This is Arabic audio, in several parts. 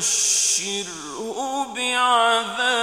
فبشره بعذاب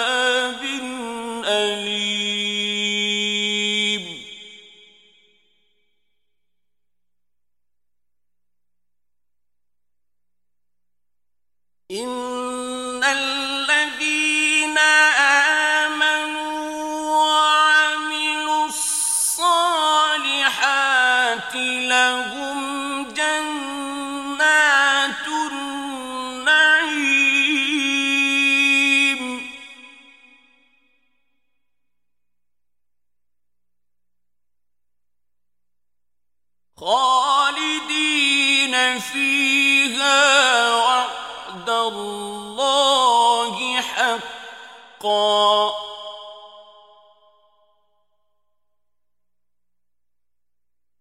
وعد الله حقا.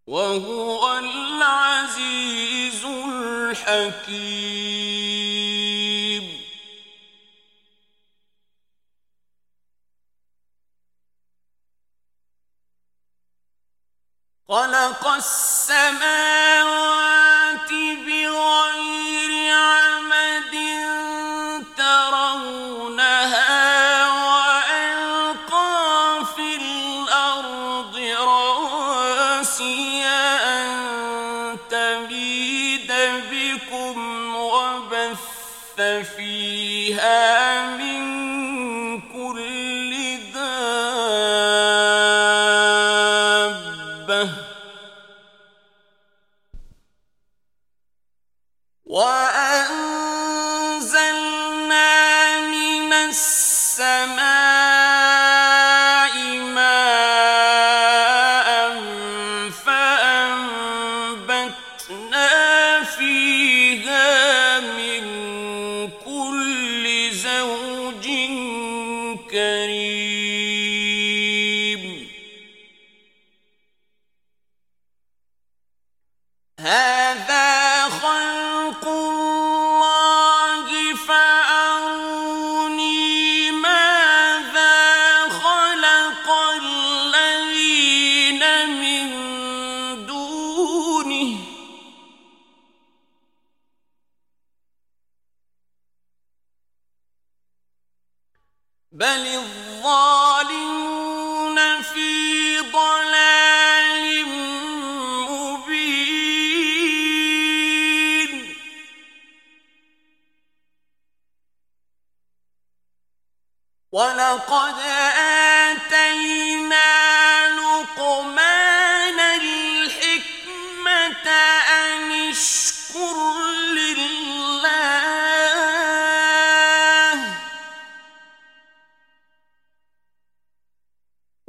وهو العزيز الحكيم. خلق السماوات بكم وبث فيها من Hey!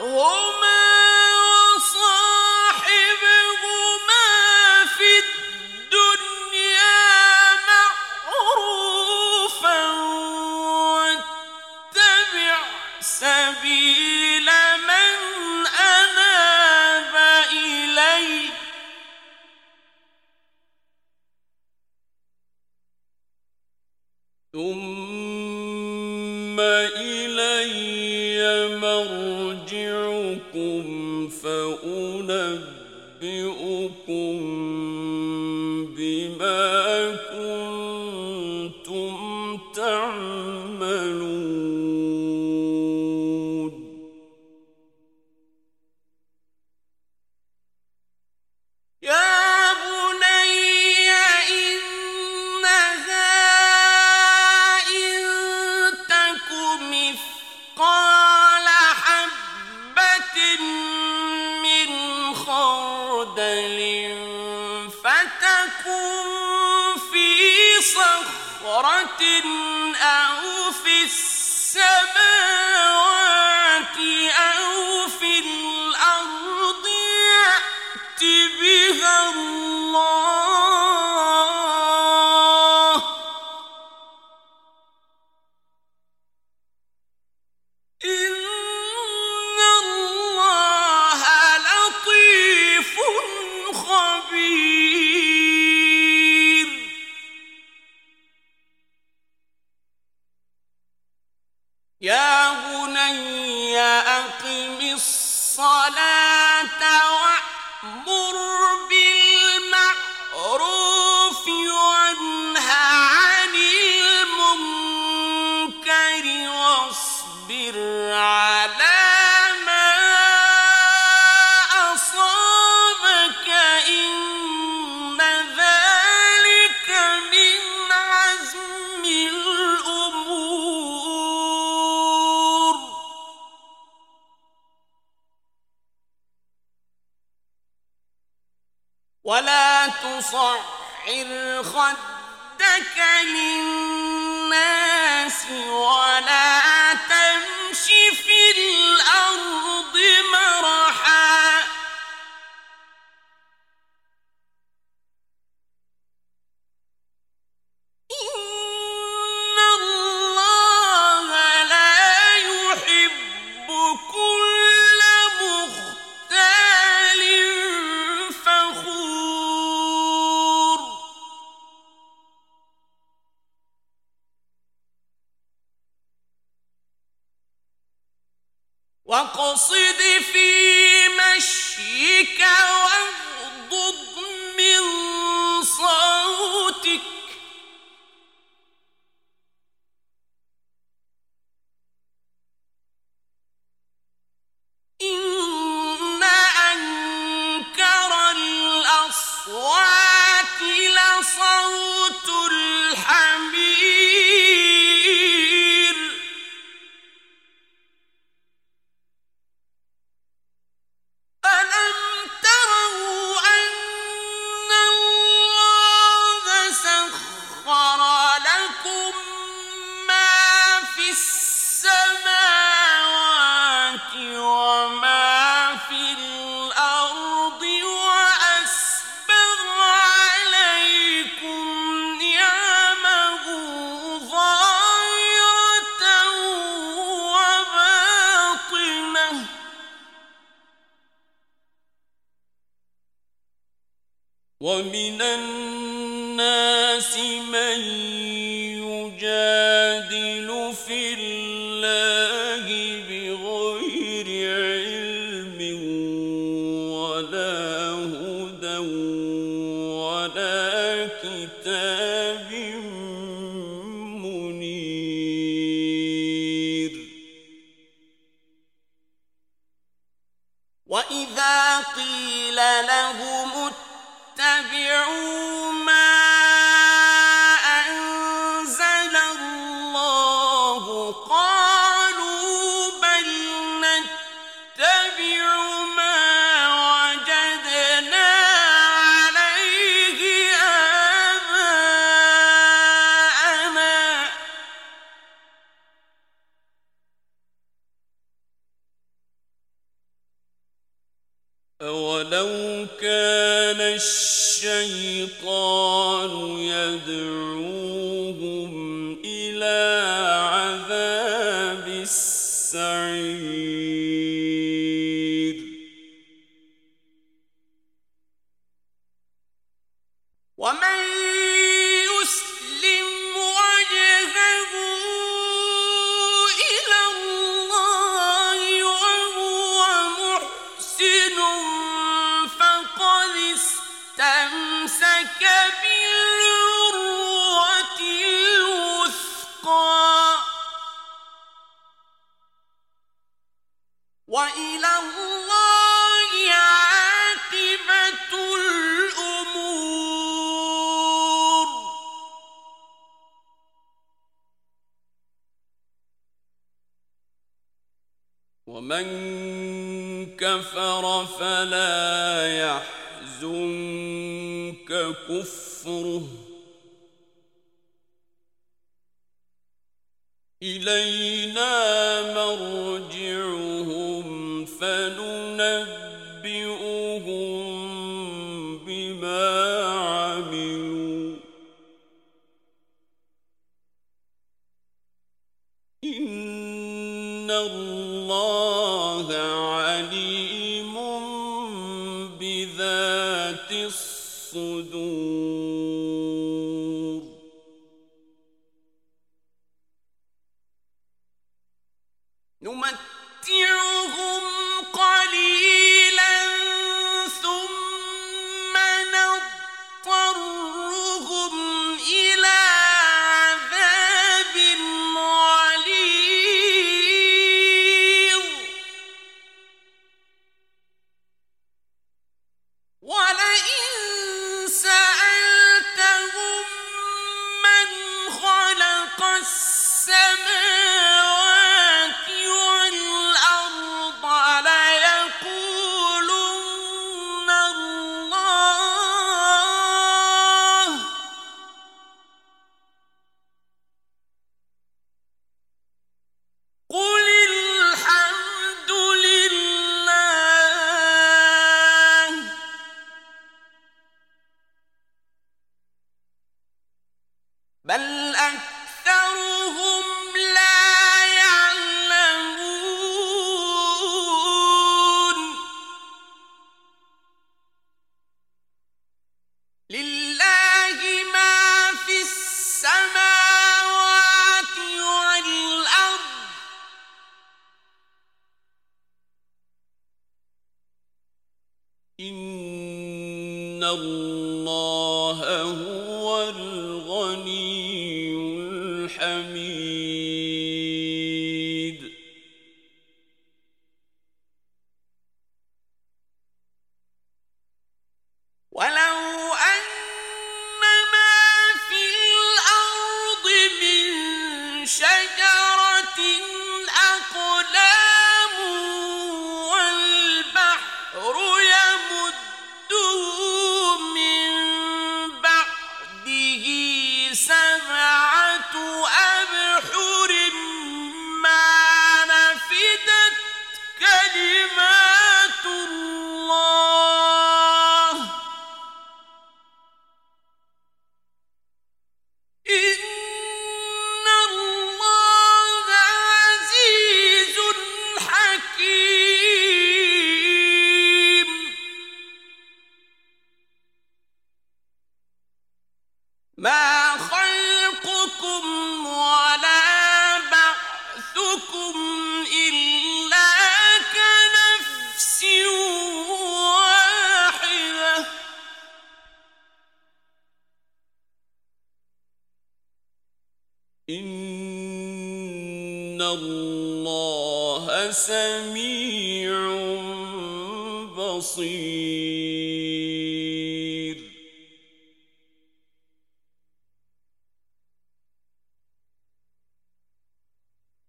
هم صحر خدك للناس وقصد في مشيك وانت كتاب منير. وإذا قيل لهم اتبعوا الشيطان يدعوهم إلى عذاب السعير. ومن كفر فلا يحزنك كفره. إلينا مرجع ذات الصدور. إن الله هو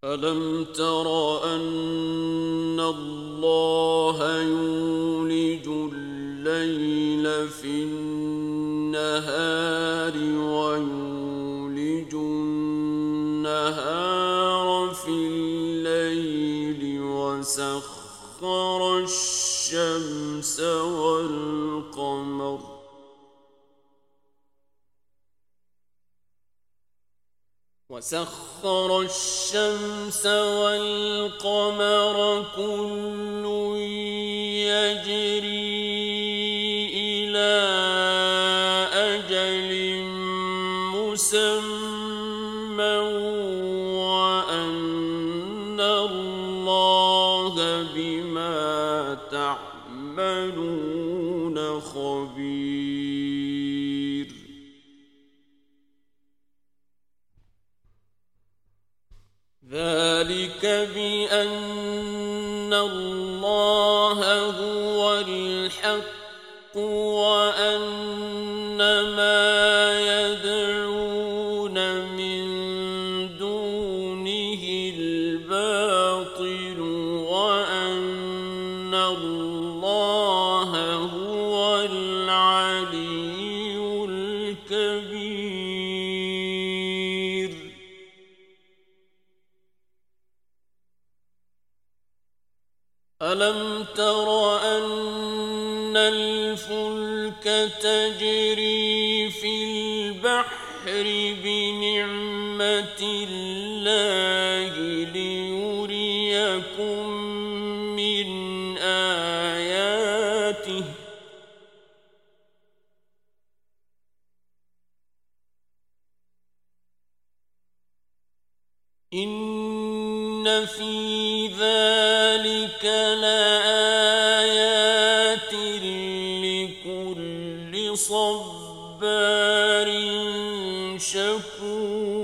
ألم تر أن الله يولج الليل في النهار وسخر الشمس والقمر. وسخر الشمس والقمر كل إن في ذلك لآيات لكل صبار شكور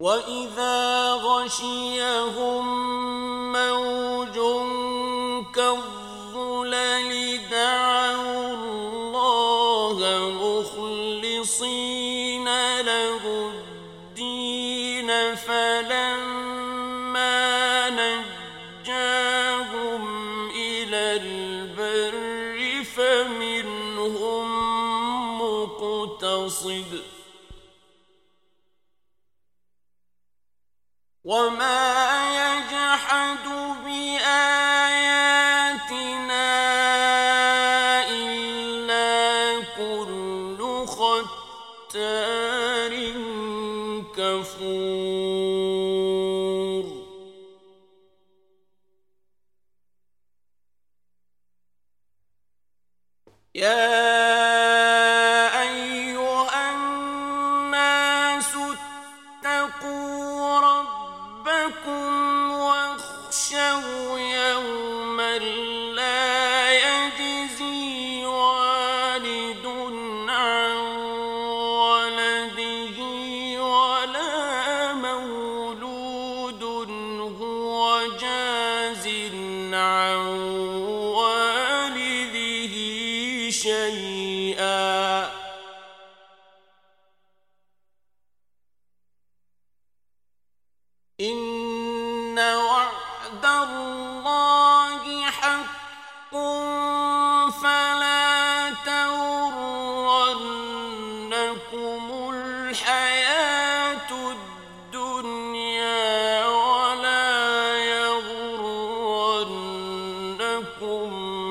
وإذا غشيهم البر فمنهم مقتصد. وما إلا يغرنكم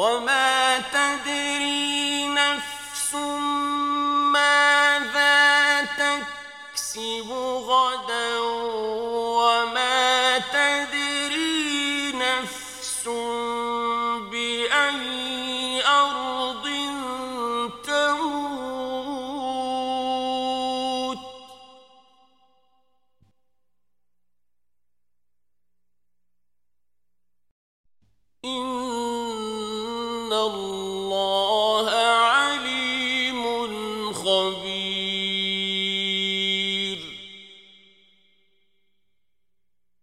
وما تدري نفس ماذا تكسب.